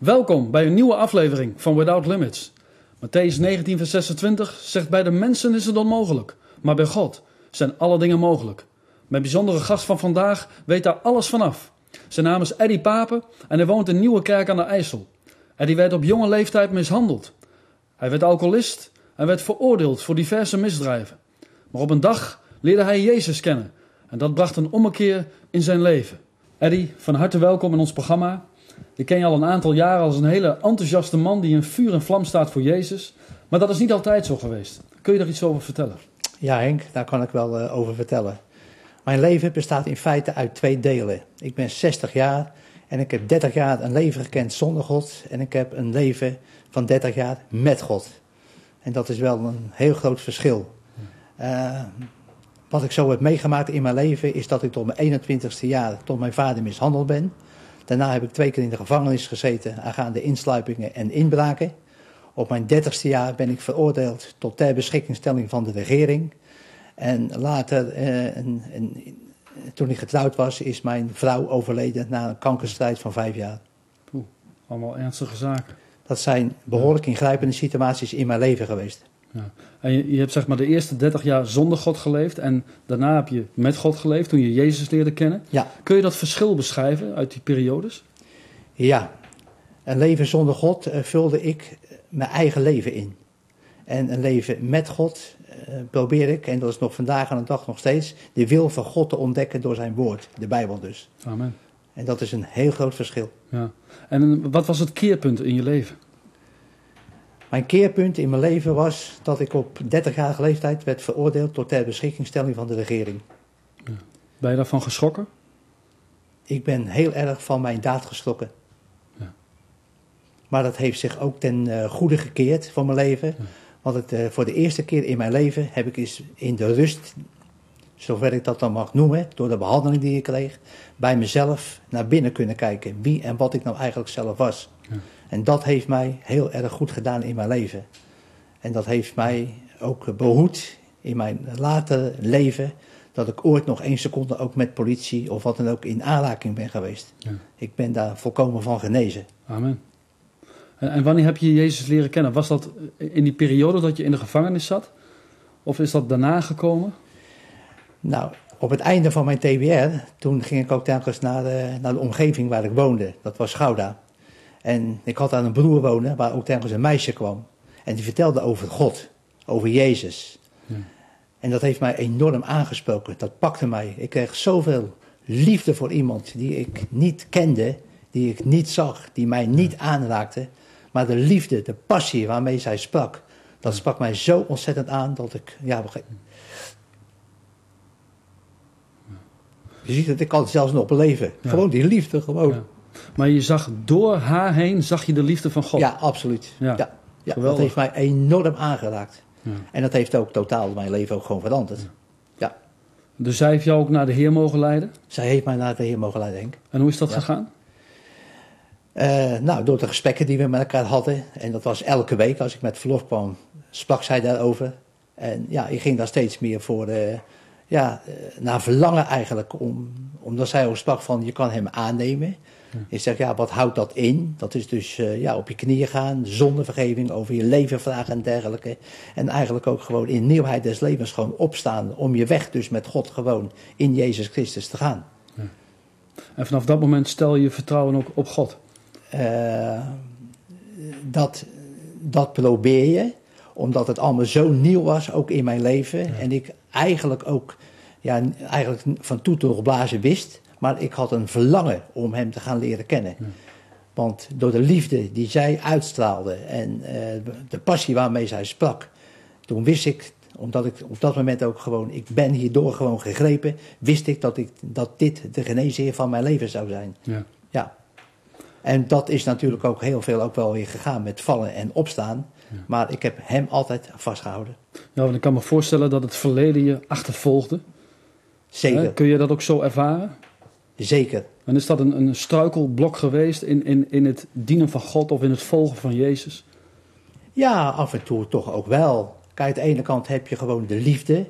Welkom bij een nieuwe aflevering van Without Limits. Matthäus 19, vers 26 zegt: Bij de mensen is het onmogelijk, maar bij God zijn alle dingen mogelijk. Mijn bijzondere gast van vandaag weet daar alles vanaf. Zijn naam is Eddie Papen en hij woont in Nieuwe Kerk aan de IJssel. Eddie werd op jonge leeftijd mishandeld. Hij werd alcoholist en werd veroordeeld voor diverse misdrijven. Maar op een dag leerde hij Jezus kennen en dat bracht een ommekeer in zijn leven. Eddie, van harte welkom in ons programma. Ik ken je al een aantal jaren als een hele enthousiaste man die in vuur en vlam staat voor Jezus. Maar dat is niet altijd zo geweest. Kun je daar iets over vertellen? Ja, Henk, daar kan ik wel uh, over vertellen. Mijn leven bestaat in feite uit twee delen. Ik ben 60 jaar en ik heb 30 jaar een leven gekend zonder God. En ik heb een leven van 30 jaar met God. En dat is wel een heel groot verschil. Uh, wat ik zo heb meegemaakt in mijn leven is dat ik tot mijn 21ste jaar, tot mijn vader mishandeld ben. Daarna heb ik twee keer in de gevangenis gezeten aangaande insluipingen en inbraken. Op mijn 30ste jaar ben ik veroordeeld tot ter beschikkingstelling van de regering. En later, eh, en, en, toen ik getrouwd was, is mijn vrouw overleden na een kankerstrijd van vijf jaar. Oeh, allemaal ernstige zaken. Dat zijn behoorlijk ingrijpende situaties in mijn leven geweest. Ja. En je, je, hebt zeg maar de eerste 30 jaar zonder God geleefd en daarna heb je met God geleefd toen je Jezus leerde kennen. Ja. Kun je dat verschil beschrijven uit die periodes? Ja, een leven zonder God uh, vulde ik mijn eigen leven in. En een leven met God uh, probeer ik, en dat is nog vandaag aan de dag nog steeds, de wil van God te ontdekken door zijn woord, de Bijbel dus. Amen. En dat is een heel groot verschil. Ja. En wat was het keerpunt in je leven? Mijn keerpunt in mijn leven was dat ik op 30-jarige leeftijd werd veroordeeld tot ter beschikkingstelling van de regering. Ja. Ben je daarvan geschrokken? Ik ben heel erg van mijn daad geschrokken. Ja. Maar dat heeft zich ook ten uh, goede gekeerd van mijn leven. Ja. Want het, uh, voor de eerste keer in mijn leven heb ik eens in de rust, zover ik dat dan mag noemen, door de behandeling die ik kreeg, bij mezelf naar binnen kunnen kijken. Wie en wat ik nou eigenlijk zelf was. En dat heeft mij heel erg goed gedaan in mijn leven. En dat heeft mij ook behoed in mijn latere leven. Dat ik ooit nog één seconde ook met politie of wat dan ook in aanraking ben geweest. Ja. Ik ben daar volkomen van genezen. Amen. En, en, wanneer heb je Jezus leren kennen? Was dat in die periode dat je in de gevangenis zat? Of is dat daarna gekomen? Nou, op het einde van mijn TBR, toen ging ik ook telkens naar de, naar de omgeving waar ik woonde. Dat was Gouda. En ik had aan een broer wonen waar ook telkens een meisje kwam. En die vertelde over God, over Jezus. Ja. En dat heeft mij enorm aangesproken. Dat pakte mij. Ik kreeg zoveel liefde voor iemand die ik niet kende, die ik niet zag, die mij niet aanraakte. Maar de liefde, de passie waarmee zij sprak, dat sprak mij zo ontzettend aan dat ik, ja, je ziet het, ik kan het zelfs nog beleven. Ja. Gewoon die liefde, gewoon. Ja. Maar je zag door haar heen, zag je de liefde van God. Ja, absoluut. Ja. Ja. Dat heeft mij enorm aangeraakt. Ja. En dat heeft ook totaal mijn leven ook gewoon veranderd. Ja. Dus zij heeft jou ook naar de Heer mogen leiden. Zij heeft mij naar de Heer mogen leiden, Henk. En hoe is dat gegaan? Eh, nou, door de gesprekken die we met elkaar hadden. En dat was elke week als ik met verlof kwam, sprak zij daarover. En ja, ik ging daar steeds meer voor, eh, ja, eh, naar verlangen eigenlijk. Om, omdat zij ook sprak van, je kan hem aannemen. Ik zeg, ja, wat houdt dat in? Dat is dus eh, ja, op je knieën gaan, zonder vergeving, over je leven vragen en dergelijke. En eigenlijk ook gewoon in nieuwheid des levens gewoon opstaan. Om je weg dus met God gewoon in Jezus Christus te gaan. En vanaf dat moment stel je je vertrouwen ook op God. Eh, dat, dat probeer je, omdat het allemaal zo nieuw was, ook in mijn leven. En ik eigenlijk ook ja, eigenlijk van toe tot blazen wist. Maar ik had een verlangen om hem te gaan leren kennen. Want door de liefde die zij uitstraalde en eh, de passie waarmee zij sprak, toen wist ik, omdat ik op dat moment ook gewoon, ik ben hierdoor gewoon gegrepen, wist ik dat, ik, dat dit de geneesheer van mijn leven zou zijn. Ja. Ja. En dat is natuurlijk ook heel veel ook wel weer gegaan met vallen en opstaan. Maar ik heb hem altijd vastgehouden. ja, want ik kan me voorstellen dat het verleden je achtervolgde. Zeker, Hè? Kun je dat ook zo ervaren? Zeker. En is dat een, een struikelblok geweest in, in, in het dienen van God of in het volgen van Jezus? Ja, af en toe toch ook wel. Kijk, aan de ene kant heb je gewoon de liefde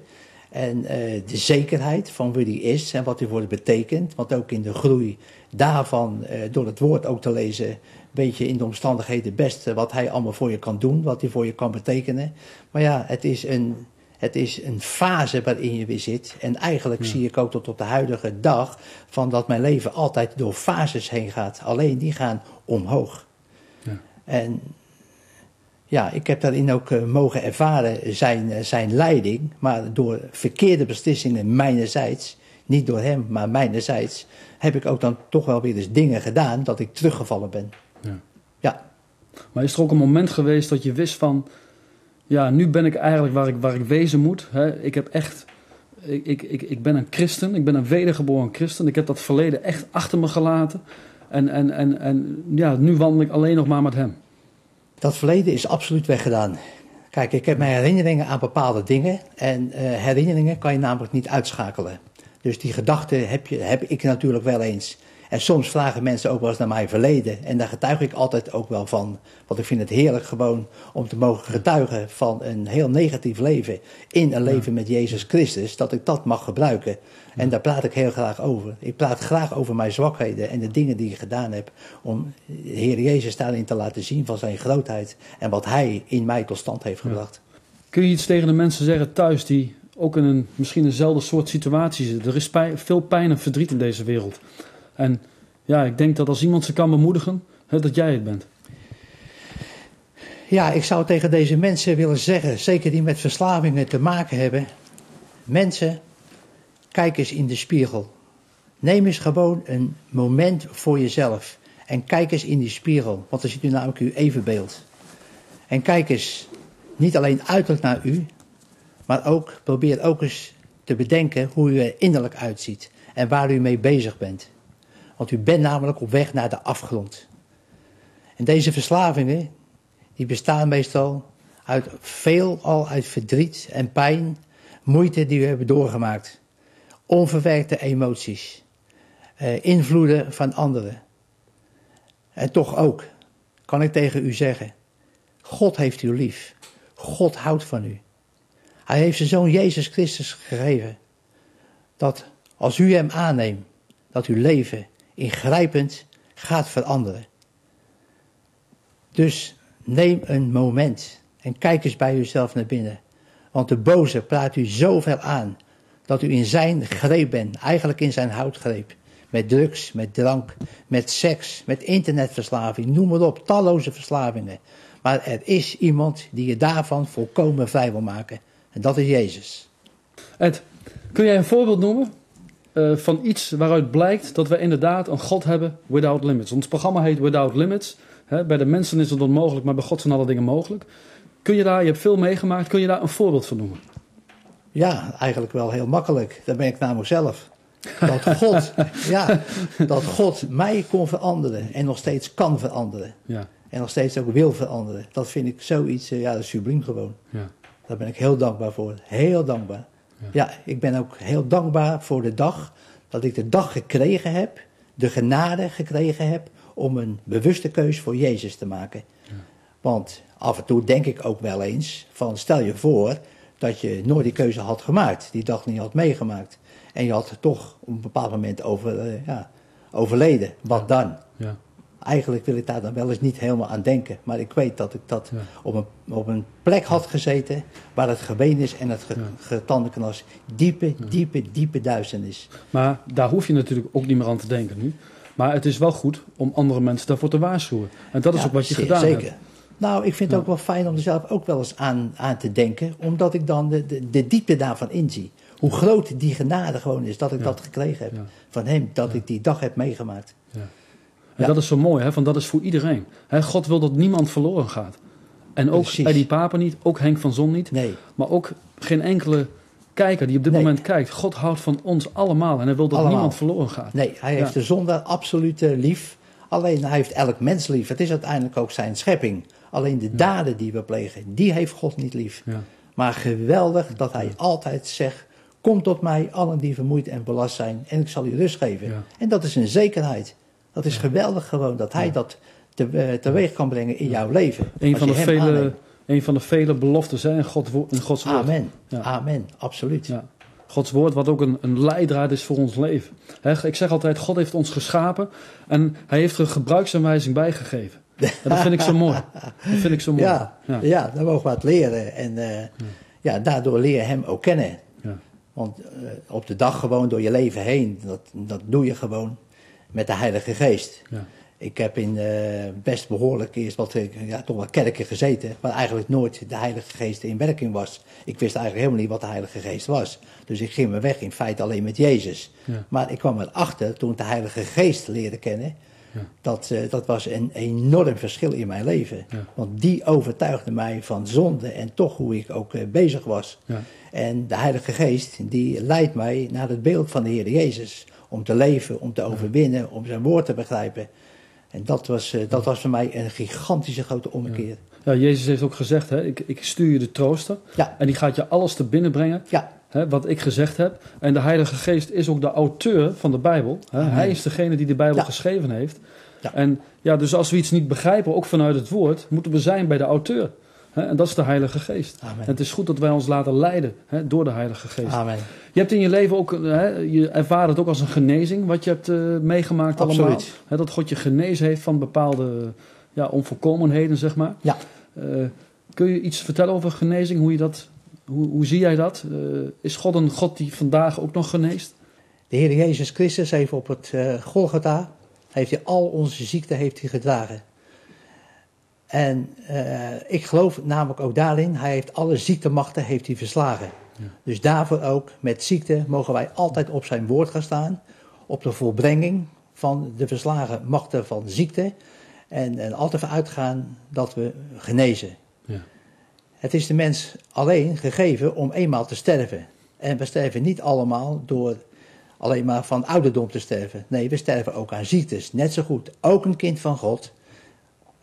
en eh, de zekerheid van wie die is en wat hij voor het betekent. Want ook in de groei daarvan, eh, door het woord ook te lezen, weet je in de omstandigheden het beste wat hij allemaal voor je kan doen, wat hij voor je kan betekenen. Maar ja, het is een, het is een fase waarin je weer zit. En eigenlijk zie ik ook tot op de huidige dag van dat mijn leven altijd door fases heen gaat. Alleen die gaan omhoog. Ja. En ja, ik heb daarin ook eh, mogen ervaren zijn, eh, zijn leiding. Maar door verkeerde beslissingen mijnerzijds, niet door hem, maar mijnerzijds, heb ik ook dan toch wel weer eens dingen gedaan dat ik teruggevallen ben. Ja. Ja, Maar is er ook een moment geweest dat je wist van... Ja, nu ben ik eigenlijk waar ik, waar ik wezen moet. Hè? Ik heb echt... Ik, ik, ik, ben een christen. Ik ben een wedergeboren christen. Ik heb dat verleden echt achter me gelaten. En, en, en, en ja, nu wandel ik alleen nog maar met hem. dat verleden is absoluut weggedaan. Kijk, ik heb mijn herinneringen aan bepaalde dingen. En eh, herinneringen kan je namelijk niet uitschakelen. Dus die gedachten heb, je, heb ik natuurlijk wel eens. En soms vragen mensen ook wel eens naar mijn verleden. En daar getuig ik altijd ook wel van. Want ik vind het heerlijk gewoon om te mogen getuigen van een heel negatief leven. In een leven met Jezus Christus. Dat ik dat mag gebruiken. En daar praat ik heel graag over. Ik praat graag over mijn zwakheden en de dingen die ik gedaan heb. Om de Heer Jezus daarin te laten zien van zijn grootheid. En wat hij in mij tot stand heeft gebracht. Kun je iets tegen de mensen zeggen thuis die ook in een misschien eenzelfde soort situatie zitten? Er is pijn- veel pijn en verdriet in deze wereld. En ja, ik denk dat als iemand ze kan bemoedigen, hè, dat jij het bent. Ja, ik zou tegen deze mensen willen zeggen, zeker die met verslavingen te maken hebben. Mensen, kijk eens in de spiegel. Neem eens gewoon een moment voor jezelf. En kijk eens in die spiegel, want dan ziet u namelijk uw evenbeeld. En kijk eens, niet alleen uiterlijk naar u, maar ook probeer ook eens te bedenken hoe u er innerlijk uitziet. En waar u mee bezig bent. Want u bent namelijk op weg naar de afgrond. En deze verslavingen, die bestaan meestal uit veel al uit verdriet en pijn, moeite die we hebben doorgemaakt. Onverwerkte emoties, eh, invloeden van anderen. En toch ook, kan ik tegen u zeggen, God heeft u lief. God houdt van u. Hij heeft zijn zoon Jezus Christus gegeven. Dat als u hem aanneemt, dat uw leven ingrijpend gaat veranderen. Dus neem een moment en kijk eens bij uzelf naar binnen. Want de boze praat u zoveel aan dat u in zijn greep bent, eigenlijk in zijn houtgreep. Met drugs, met drank, met seks, met internetverslaving, noem maar op, talloze verslavingen. Maar er is iemand die je daarvan volkomen vrij wil maken. En dat is Jezus. Ed, kun jij een voorbeeld noemen eh, van iets waaruit blijkt dat we inderdaad een God hebben without limits? Ons programma heet Without Limits. Bij de mensen is het onmogelijk, maar bij God zijn alle dingen mogelijk. Kun je daar, je hebt veel meegemaakt, kun je daar een voorbeeld van noemen? Ja, eigenlijk wel heel makkelijk. Dat ben ik namelijk zelf. Dat God, ja, dat God mij kon veranderen en nog steeds kan veranderen. Ja, En nog steeds ook wil veranderen. Dat vind ik zoiets, eh, ja, dat is subliem gewoon. ja, Daar ben ik heel dankbaar voor. Heel dankbaar. Ja. ik ben ook heel dankbaar voor de dag dat ik de dag gekregen heb, de genade gekregen heb om een bewuste keus voor Jezus te maken. Want af en toe denk ik ook wel eens van stel je voor dat je nooit die keuze had gemaakt, die dag niet had meegemaakt. En je had toch op een bepaald moment over, eh, ja, overleden. Wat dan? Eigenlijk wil ik daar dan wel eens niet helemaal aan denken. Maar ik weet dat ik dat Ja. op, een, op een plek had gezeten waar het geween is en het getandenknas diepe, diepe, diepe duisternis. Maar daar hoef je natuurlijk ook niet meer aan te denken nu. Maar het is wel goed om andere mensen daarvoor te waarschuwen. En dat is Ja, ook wat je gedaan zeker. hebt. Nou, ik vind het ook wel fijn om er zelf ook wel eens aan, aan te denken. Omdat ik dan de, de, de diepte daarvan inzie. Hoe groot die genade gewoon is dat ik Ja. dat gekregen heb. Van hem, dat ik die dag heb meegemaakt. En dat is zo mooi, hè? want dat is voor iedereen. Hè, God wil dat niemand verloren gaat. En ook Precies. Eddie Papen niet, ook Henk van Zon niet. Nee, Maar ook geen enkele kijker die op dit Nee. moment kijkt. God houdt van ons allemaal en hij wil dat Allemaal. niemand verloren gaat. nee hij heeft Ja. de zonde absoluut lief. Alleen hij heeft elk mens lief. Het is uiteindelijk ook zijn schepping. Alleen de daden die we plegen, die heeft God niet lief. Ja. Maar geweldig dat hij altijd zegt: Kom tot mij, allen die vermoeid en belast zijn, en ik zal u rust geven. En dat is een zekerheid. Dat is geweldig gewoon dat hij dat te, eh, teweeg kan brengen in jouw leven. Een, van de vele, aanneemt. een van de vele beloftes hè, in, God, in Gods woord. Amen. Amen. Absoluut. Ja. Gods woord wat ook een, een leidraad is voor ons leven. Ik zeg altijd, God heeft ons geschapen en hij heeft er een gebruiksaanwijzing bijgegeven. En dat vind ik zo mooi. Dat vind ik zo mooi. Ja, ja. dan mogen we het leren. En eh, ja. daardoor leer je hem ook kennen. Ja. Want eh, op de dag gewoon door je leven heen, dat, dat doe je gewoon met de Heilige Geest. Ja. Ik heb in uh, best behoorlijk eerst wat, ja, toch wel kerken gezeten, waar eigenlijk nooit de Heilige Geest in werking was. Ik wist eigenlijk helemaal niet wat de Heilige Geest was. Dus ik ging me weg in feite alleen met Jezus. Ja. Maar ik kwam erachter toen ik de Heilige Geest leerde kennen. Ja. Dat, uh, dat was een enorm verschil in mijn leven. Ja. Want die overtuigde mij van zonde en toch hoe ik ook uh, bezig was. Ja. En de Heilige Geest, die leidt mij naar het beeld van de Heer Jezus. Om te leven, om te overwinnen, om zijn woord te begrijpen. En dat was, uh, dat was voor mij een gigantische grote ommekeer. Ja, Jezus heeft ook gezegd, hè, ik, ik stuur je de trooster. Ja. En die gaat je alles te binnen brengen. Ja. Hè, wat ik gezegd heb. En de Heilige Geest is ook de auteur van de Bijbel. Hè. Hij is degene die de Bijbel geschreven heeft. Ja. En ja, dus als we iets niet begrijpen, ook vanuit het woord, moeten we zijn bij de auteur. En dat is de Heilige Geest. Amen. En het is goed dat wij ons laten leiden hè, door de Heilige Geest. Amen. Je hebt in je leven ook, eh, hè, je ervaart het ook als een genezing, wat je hebt eh, meegemaakt allemaal. Absoluut. Hè, dat God je genezen heeft van bepaalde ja, onvolkomenheden, zeg maar. Ja. Eh, kun je iets vertellen over genezing? Hoe, je dat, hoe, hoe zie jij dat? Is God een God die vandaag ook nog geneest? De Heer Jezus Christus heeft op het Golgotha, heeft hij al onze ziekten heeft hij gedragen. En uh, ik geloof namelijk ook daarin, hij heeft alle ziektemachten heeft hij verslagen. Ja. Dus daarvoor ook, met ziekte, mogen wij altijd op zijn woord gaan staan. Op de volbrenging van de verslagen machten van ziekte. En, en altijd uitgaan dat we genezen. Ja. Het is de mens alleen gegeven om eenmaal te sterven. En we sterven niet allemaal door alleen maar van ouderdom te sterven. Nee, we sterven ook aan ziektes. Net zo goed. Ook een kind van God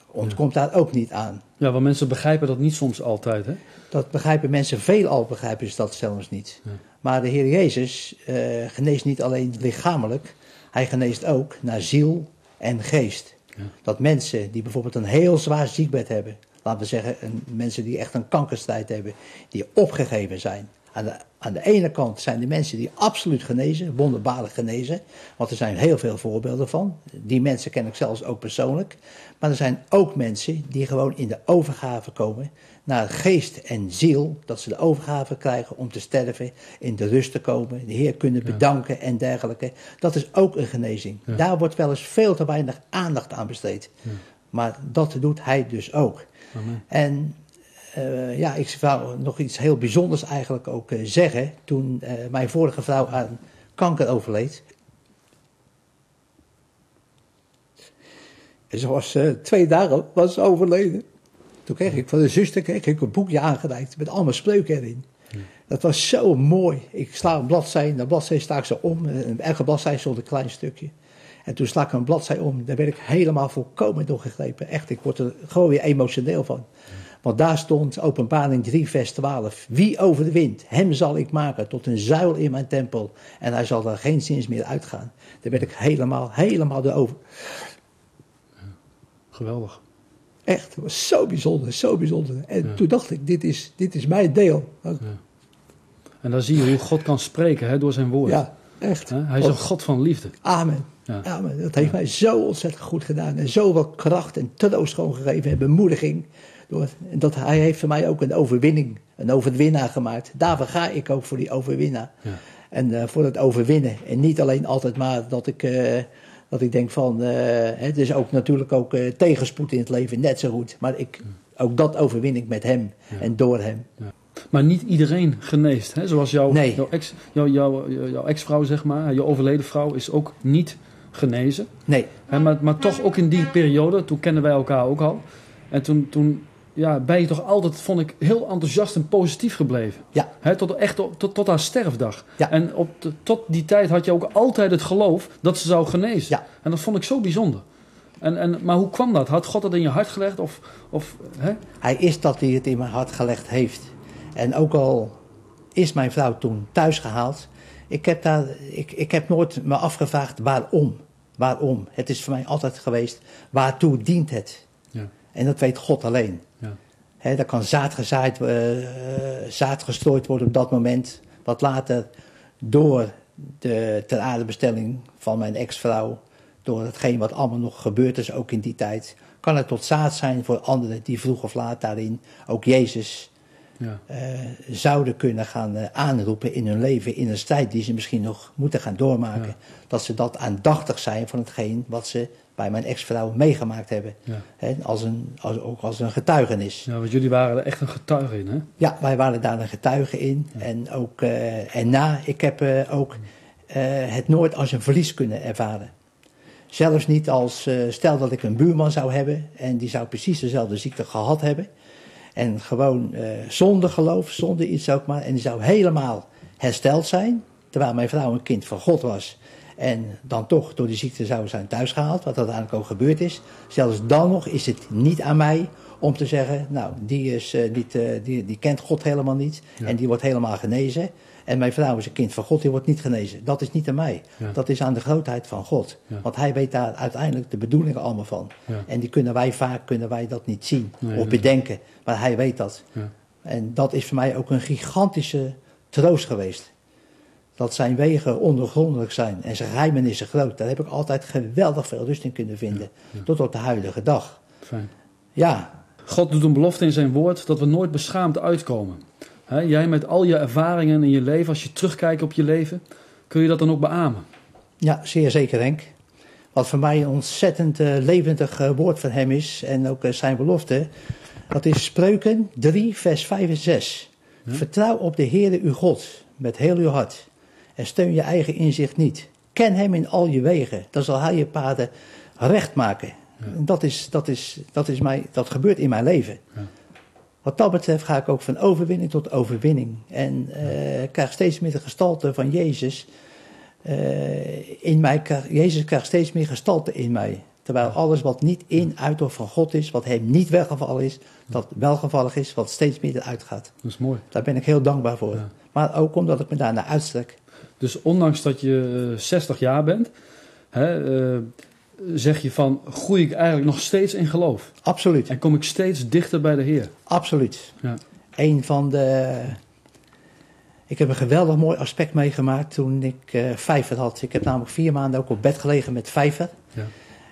ontkomt daar ook niet aan. Ja, want mensen begrijpen dat niet soms altijd, hè? Dat begrijpen mensen, veelal begrijpen ze dat zelfs niet. Ja. Maar de Heer Jezus uh, geneest niet alleen lichamelijk, hij geneest ook naar ziel en geest. Ja. Dat mensen die bijvoorbeeld een heel zwaar ziekbed hebben, laten we zeggen een, mensen die echt een kankerstrijd hebben, die opgegeven zijn. Aan de, aan de ene kant zijn de mensen die absoluut genezen, wonderbaarlijk genezen, want er zijn heel veel voorbeelden van. Die mensen ken ik zelfs ook persoonlijk. Maar er zijn ook mensen die gewoon in de overgave komen naar geest en ziel, dat ze de overgave krijgen om te sterven, in de rust te komen, de Heer kunnen bedanken ja. en dergelijke. Dat is ook een genezing. Ja. Daar wordt wel eens veel te weinig aandacht aan besteed. Ja. Maar dat doet hij dus ook. Amen. En uh, ja, ik wou nog iets heel bijzonders eigenlijk ook uh, zeggen. Toen uh, mijn vorige vrouw aan kanker overleed. Ze was twee dagen was ze overleden. Toen kreeg ik van de zuster kreeg ik een boekje aangereikt met allemaal spreuken erin. Dat was zo mooi. Ik sla een bladzij, de bladzij sta ik zo om. Elke bladzij stond een klein stukje. En toen sla ik een bladzij om. Daar werd ik helemaal volkomen doorgegrepen. Echt, ik word er gewoon weer emotioneel van. Want daar stond openbaring 3 vers 12. Wie overwint, hem zal ik maken tot een zuil in mijn tempel. En hij zal er geen zins meer uitgaan. Daar werd ik helemaal, helemaal door over. Geweldig. Echt, het was zo bijzonder, zo bijzonder. En ja. toen dacht ik, dit is, dit is mijn deel. Ja. En dan zie je hoe God kan spreken hè, door zijn woord. Ja, echt. Hij is een God van liefde. Amen. Ja. Amen. Dat heeft mij zo ontzettend goed gedaan. En zoveel kracht en troost gewoon gegeven en bemoediging. Door, dat, hij heeft voor mij ook een overwinning, een overwinnaar gemaakt. Daarvoor ga ik ook voor die overwinnaar. En uh, voor het overwinnen. En niet alleen altijd maar dat ik... Uh, dat ik denk van, uh, het is ook natuurlijk ook uh, tegenspoed in het leven, net zo goed. Maar ik, ook dat overwin ik met hem Ja. en door hem. Ja. Maar niet iedereen geneest. Hè? Zoals jouw, Nee. jouw, ex, jouw, jouw, jouw ex-vrouw, zeg maar, je overleden vrouw, is ook niet genezen. Nee, Hè? Maar, maar toch ook in die periode, toen kennen wij elkaar ook al. En toen, toen ja, ben je toch altijd, vond ik, heel enthousiast en positief gebleven. ja, Hè? Tot, echt tot, tot haar sterfdag. Ja. En op de- tot die tijd had je ook altijd het geloof dat ze zou genezen. Ja. En dat vond ik zo bijzonder. En, en, maar hoe kwam dat? Had God dat in je hart gelegd? Of, of, hij is dat die het in mijn hart gelegd heeft. En ook al is mijn vrouw toen thuis gehaald, ik heb, daar, ik, ik heb nooit me afgevraagd waarom. Waarom? Het is voor mij altijd geweest, waartoe dient het? En dat weet God alleen. Ja. Daar kan zaad, gezaaid, eh, zaad gestrooid worden op dat moment, wat later door de ter aardebestelling van mijn ex-vrouw, door hetgeen wat allemaal nog gebeurd is, ook in die tijd, kan het tot zaad zijn voor anderen die vroeg of laat daarin ook Jezus Ja. eh, zouden kunnen gaan eh, aanroepen in hun leven, in een strijd die ze misschien nog moeten gaan doormaken. Ja. Dat ze dat aandachtig zijn van hetgeen wat ze bij mijn ex-vrouw meegemaakt hebben. Ja. Als een, als, ook als een getuigenis. ja, want jullie waren er echt een getuige in, hè? Ja, wij waren daar een getuige in. En ook eh, en na, ik heb eh, ook eh, het nooit als een verlies kunnen ervaren. Zelfs niet als, stel dat ik een buurman zou hebben en die zou precies dezelfde ziekte gehad hebben. En gewoon zonder geloof, zonder iets ook maar. En die zou helemaal hersteld zijn, terwijl mijn vrouw een kind van God was. En dan toch door die ziekte zou zijn thuisgehaald, wat uiteindelijk ook gebeurd is. Zelfs dan nog is het niet aan mij om te zeggen, nou, die, is, eh, niet, eh, die, die kent God helemaal niet Ja. en die wordt helemaal genezen. En mijn vrouw is een kind van God, die wordt niet genezen. Dat is niet aan mij. Ja. Dat is aan de grootheid van God. Ja. Want hij weet daar uiteindelijk de bedoelingen allemaal van. En die kunnen wij vaak kunnen wij dat niet zien Nee, of bedenken. Maar hij weet dat. En dat is voor mij ook een gigantische troost geweest. Dat zijn wegen ondergrondelijk zijn en zijn geheimenissen groot. Daar heb ik altijd geweldig veel rust in kunnen vinden. Ja. Tot op de huidige dag. Fijn. Ja, God doet een belofte in zijn woord dat we nooit beschaamd uitkomen. Jij met al je ervaringen in je leven, als je terugkijkt op je leven, kun je dat dan ook beamen? ja zeer zeker Henk. Wat voor mij een ontzettend eh, levendig eh, woord van hem is. En ook eh, zijn belofte. Dat is Spreuken 3 vers 5 en 6. Ja. Vertrouw op de Heere uw God met heel uw hart. En steun je eigen inzicht niet. Ken hem in al je wegen. Dan zal hij je paden recht maken. En Dat, is, dat, is, dat, is mij, dat gebeurt in mijn leven. Ja. Wat dat betreft ga ik ook van overwinning tot overwinning. En ik krijg steeds meer de gestalte van Jezus. eh, in mij, Jezus krijgt steeds meer gestalte in mij. Terwijl alles wat niet in, uit of van God is, wat hem niet weggevallen is, dat welgevallig is, wat steeds meer eruit gaat. Dat is mooi. Daar ben ik heel dankbaar voor. Ja. Maar ook omdat ik me daarnaar uitstrek. Dus ondanks dat je eh, 60 jaar bent, hè, eh, zeg je van, groei ik eigenlijk nog steeds in geloof. Absoluut, En kom ik steeds dichter bij de Heer. absoluut. Ja. Een van de. Ik heb een geweldig mooi aspect meegemaakt toen ik eh vijver had. Ik heb namelijk vier maanden ook op bed gelegen met vijver. Ja.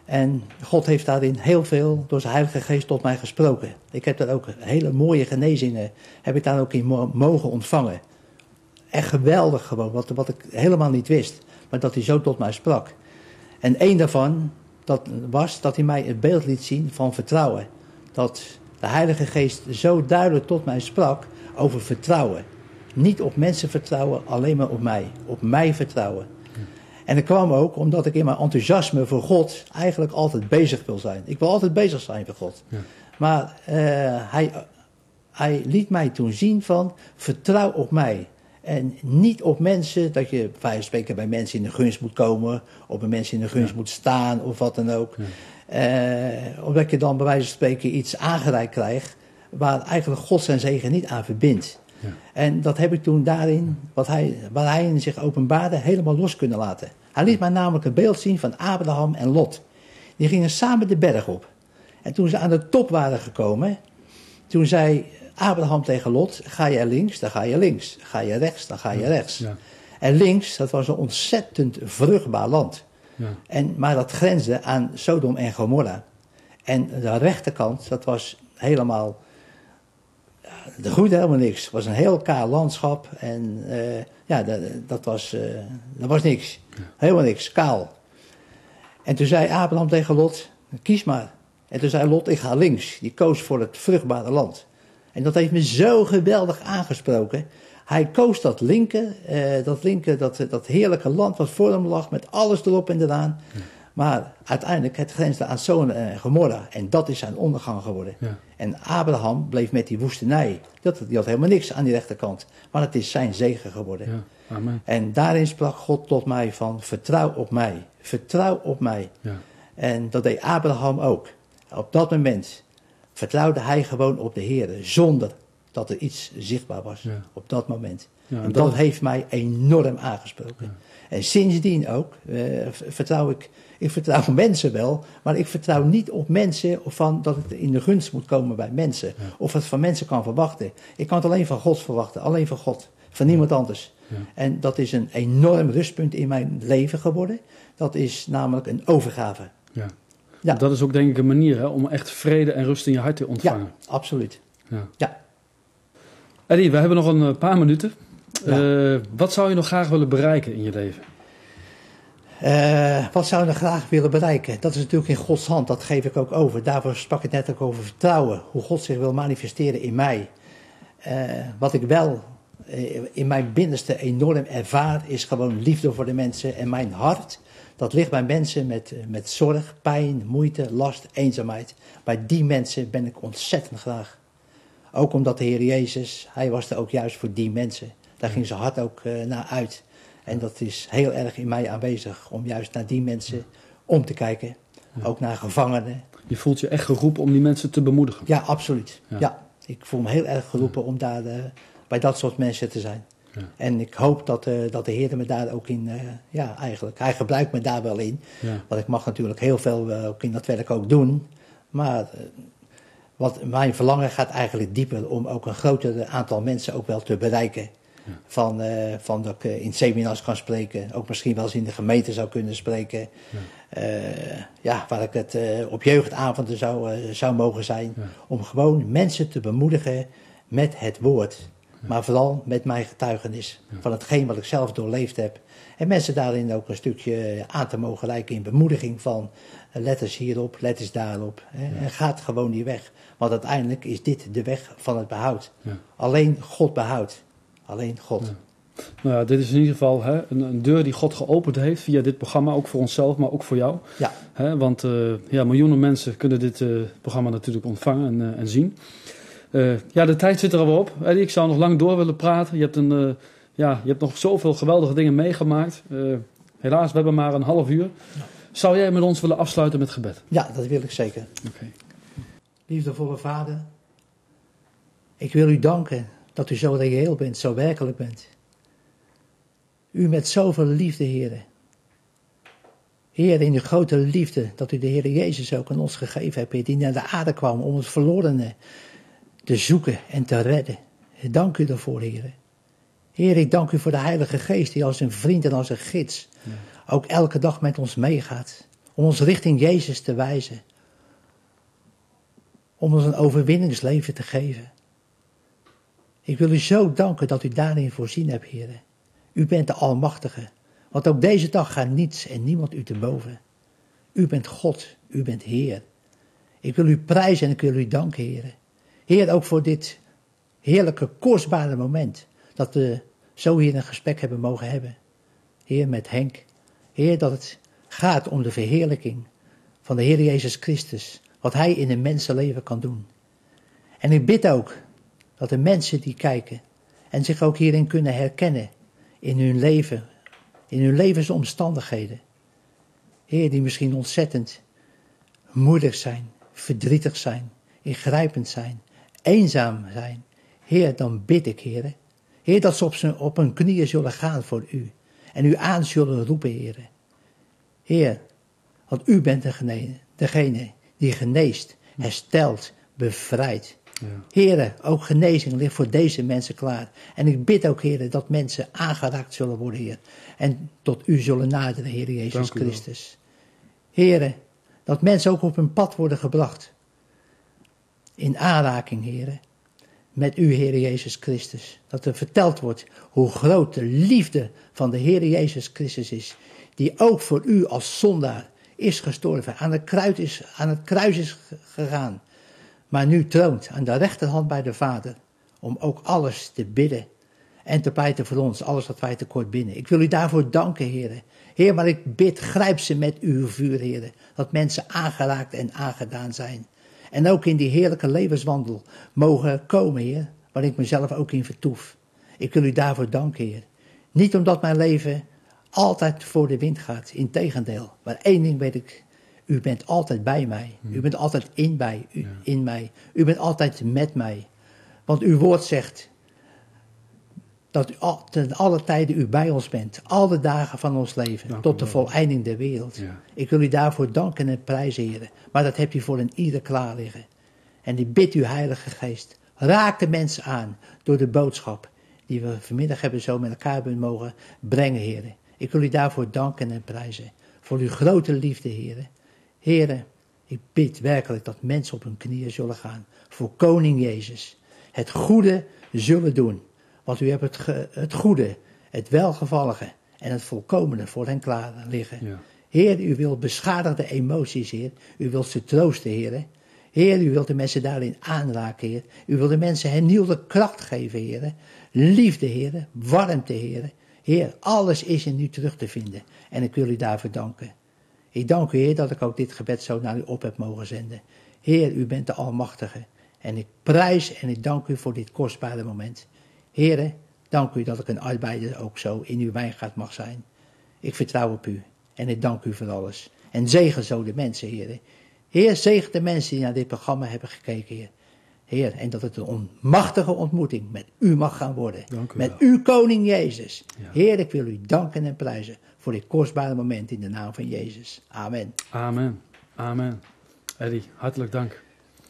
En God heeft daarin heel veel door zijn Heilige Geest tot mij gesproken. Ik heb daar ook hele mooie genezingen, heb ik daar ook in mo- mogen ontvangen. Echt geweldig gewoon, wat, wat ik helemaal niet wist. Maar dat hij zo tot mij sprak. En één daarvan, dat was dat hij mij het beeld liet zien van vertrouwen. Dat de Heilige Geest zo duidelijk tot mij sprak over vertrouwen. Niet op mensen vertrouwen, alleen maar op mij. Op mij vertrouwen. En dat kwam ook omdat ik in mijn enthousiasme voor God eigenlijk altijd bezig wil zijn. Ik wil altijd bezig zijn voor God. Ja. Maar eh, hij, hij liet mij toen zien van vertrouw op mij. En niet op mensen, dat je bij wijze van spreken bij mensen in de gunst moet komen, of bij mensen in de gunst Ja. moet staan, of wat dan ook. Ja. Eh, omdat je dan bij wijze van spreken iets aangereikt krijgt, waar eigenlijk God zijn zegen niet aan verbindt. Ja. En dat heb ik toen daarin, wat hij, waar hij in zich openbaarde, helemaal los kunnen laten. Hij liet mij namelijk een beeld zien van Abraham en Lot. Die gingen samen de berg op. En toen ze aan de top waren gekomen, toen zei Abraham tegen Lot, ga je links, dan ga je links. Ga je rechts, dan ga je rechts. Ja. En links, dat was een ontzettend vruchtbaar land. Ja. En, maar dat grensde aan Sodom en Gomorra. En de rechterkant, dat was helemaal. ja, Er groeide helemaal niks. Het was een heel kaal landschap. En eh, ja, dat, dat, was, eh, dat was niks. Helemaal niks, kaal. En toen zei Abraham tegen Lot: kies maar. En toen zei Lot: ik ga links. Die koos voor het vruchtbare land. En dat heeft me zo geweldig aangesproken. Hij koos dat linker, eh, dat linker, dat, dat heerlijke land wat voor hem lag, met alles erop en eraan. Maar uiteindelijk, het grensde aan Sodom en Gomorra. En dat is zijn ondergang geworden. Ja. En Abraham bleef met die woestenij. Dat, die had helemaal niks aan die rechterkant. Maar het is zijn zegen geworden. Ja. Amen. En daarin sprak God tot mij van, vertrouw op mij. Vertrouw op mij. Ja. En dat deed Abraham ook. Op dat moment vertrouwde hij gewoon op de Heer, zonder dat er iets zichtbaar was. Ja. Op dat moment. Ja, en en dat, dat- heeft mij enorm aangesproken. En sindsdien ook eh, vertrouw ik, ik vertrouw mensen wel, maar ik vertrouw niet op mensen of van dat het in de gunst moet komen bij mensen. Of het van mensen kan verwachten. Ik kan het alleen van God verwachten, alleen van God. Van niemand anders. En dat is een enorm rustpunt in mijn leven geworden. Dat is namelijk een overgave. Ja. Ja. Dat is ook denk ik een manier hè, om echt vrede en rust in je hart te Ja, ontvangen. absoluut. Ja. Ja. Eddie, we hebben nog een eh, paar minuten. Ja. Eh, wat zou je nog graag willen bereiken in je leven? Eh, wat zou je graag willen bereiken? Dat is natuurlijk in Gods hand, dat geef ik ook over. Daarvoor sprak ik net ook over vertrouwen. Hoe God zich wil manifesteren in mij. Wat ik wel in mijn binnenste enorm ervaar, is gewoon liefde voor de mensen. En mijn hart, dat ligt bij mensen met, eh, met zorg, pijn, moeite, last, eenzaamheid. Bij die mensen ben ik ontzettend graag. Ook omdat de Heer Jezus, hij was er ook juist voor die mensen. Daar ging zijn hart ook eh, naar uit. En dat is heel erg in mij aanwezig, om juist naar die mensen om te kijken. Ook naar gevangenen. Je voelt je echt geroepen om die mensen te bemoedigen. Ja, absoluut. Ja. Ja. ik voel me heel erg geroepen om daar eh, bij dat soort mensen te zijn. Ja. En ik hoop dat, eh, dat de Heer me daar ook in, eh, ja, eigenlijk, hij gebruikt me daar wel in. Ja. Want ik mag natuurlijk heel veel eh, ook in dat werk ook doen. Maar wat mijn verlangen gaat eigenlijk dieper om ook een groter aantal mensen ook wel te bereiken. Van, eh, van dat ik in seminars kan spreken, ook misschien wel eens in de gemeente zou kunnen spreken. Ja, waar ik het op jeugdavonden zou, zou mogen zijn. Ja. Om gewoon mensen te bemoedigen met het woord. Maar vooral met mijn getuigenis van hetgeen wat ik zelf doorleefd heb. En mensen daarin ook een stukje aan te mogen lijken in bemoediging van eh, let eens hierop, let eens daarop. Hè, En gaat gewoon die weg. Want uiteindelijk is dit de weg van het behoud. Alleen God behoudt. Alleen God. Nou ja, dit is in ieder geval hè, een, een deur die God geopend heeft via dit programma. Ook voor onszelf, maar ook voor jou. Ja, Hè, want eh, ja, miljoenen mensen kunnen dit eh, programma natuurlijk ontvangen en, en zien. Eh, ja, de tijd zit er alweer op. Eddie, ik zou nog lang door willen praten. Je hebt, een, eh, ja, je hebt nog zoveel geweldige dingen meegemaakt. Eh, helaas, we hebben maar een half uur. Zou jij met ons willen afsluiten met gebed? ja, dat wil ik zeker. Oké. Liefdevolle Vader, ik wil u danken dat u zo reëel bent, zo werkelijk bent. U met zoveel liefde, heren. Heer, in uw grote liefde dat u de Heer Jezus ook aan ons gegeven hebt, die naar de aarde kwam om het verlorene te zoeken en te redden. Dank u daarvoor, Heer. Heer, ik dank u voor de Heilige Geest die als een vriend en als een gids ook elke dag met ons meegaat. Om ons richting Jezus te wijzen om ons een overwinningsleven te geven. Ik wil u zo danken dat u daarin voorzien hebt, heren. U bent de Almachtige, want ook deze dag gaat niets en niemand u te boven. U bent God, u bent Heer. Ik wil u prijzen en ik wil u danken, heren. Heer, ook voor dit heerlijke, kostbare moment dat we zo hier een gesprek hebben mogen hebben. Heer, met Henk. Heer, dat het gaat om de verheerlijking van de Heer Jezus Christus. Wat Hij in een mensenleven kan doen. En ik bid ook dat de mensen die kijken en zich ook hierin kunnen herkennen in hun leven, in hun levensomstandigheden. Heer, die misschien ontzettend moedig zijn, verdrietig zijn, ingrijpend zijn, eenzaam zijn. Heer, dan bid ik, Heer. Heer, dat ze op, zijn, op hun knieën zullen gaan voor u. En u aan zullen roepen, Heer. Heer, want u bent degene, degene die geneest, herstelt, bevrijdt. Ja. Heren, ook genezing ligt voor deze mensen klaar. En ik bid ook, heren, dat mensen aangeraakt zullen worden, Heer. En tot u zullen naderen, Heer Jezus. Christus. Heren, dat mensen ook op hun pad worden gebracht. In aanraking, heren. Met u, Heer Jezus Christus. Dat er verteld wordt hoe groot de liefde van de Heer Jezus Christus is. Die ook voor u als zondaar is gestorven. Aan het kruis is, aan het kruis is ge- gegaan. Maar nu troont aan de rechterhand bij de Vader. Om ook alles te bidden. En te pleiten voor ons, alles wat wij tekort binnen. Ik wil u daarvoor danken, heren. Heer, maar ik bid, grijp ze met uw vuur, heren. Dat mensen aangeraakt en aangedaan zijn. En ook in die heerlijke levenswandel mogen komen, Heer, waar ik mezelf ook in vertoef. Ik wil u daarvoor danken, Heer. Niet omdat mijn leven altijd voor de wind gaat, integendeel. Maar één ding weet ik, u bent altijd bij mij. U bent altijd in, bij, u, in mij. U bent altijd met mij. Want uw woord zegt dat u al, ten alle tijden u bij ons bent. Alle dagen van ons leven. Dank tot de wel. voleinding der wereld. Ja. Ik wil u daarvoor danken en prijzen, heren. Maar dat hebt u voor een ieder klaar liggen. En ik bid u, Heilige Geest, raak de mensen aan door de boodschap die we vanmiddag hebben zo met elkaar mogen brengen, heren. Ik wil u daarvoor danken en prijzen. Voor uw grote liefde, heren. Heren, ik bid werkelijk dat mensen op hun knieën zullen gaan. Voor Koning Jezus. Het goede zullen doen. Want u hebt het, ge- het goede, het welgevallige en het volkomene voor hen klaar liggen. Ja. Heer, u wilt beschadigde emoties, Heer. U wilt ze troosten, Heer. Heer, u wilt de mensen daarin aanraken, Heer. U wilt de mensen hernieuwde kracht geven, Heer. Liefde, Heer. Warmte, Heer. Heer, alles is in u terug te vinden. En ik wil u daarvoor danken. Ik dank u, Heer, dat ik ook dit gebed zo naar u op heb mogen zenden. Heer, u bent de Almachtige. En ik prijs en ik dank u voor dit kostbare moment. Heer, dank u dat ik een arbeider ook zo in uw wijngaard mag zijn. Ik vertrouw op u en ik dank u voor alles. En zegen zo de mensen, Heer. Heer, zegen de mensen die naar dit programma hebben gekeken, Heer. Heer, en dat het een onmachtige ontmoeting met u mag gaan worden. Dank u met wel. uw koning Jezus. Ja. Heer, ik wil u danken en prijzen voor dit kostbare moment in de naam van Jezus. Amen. Amen. Amen. Eddie, hartelijk dank.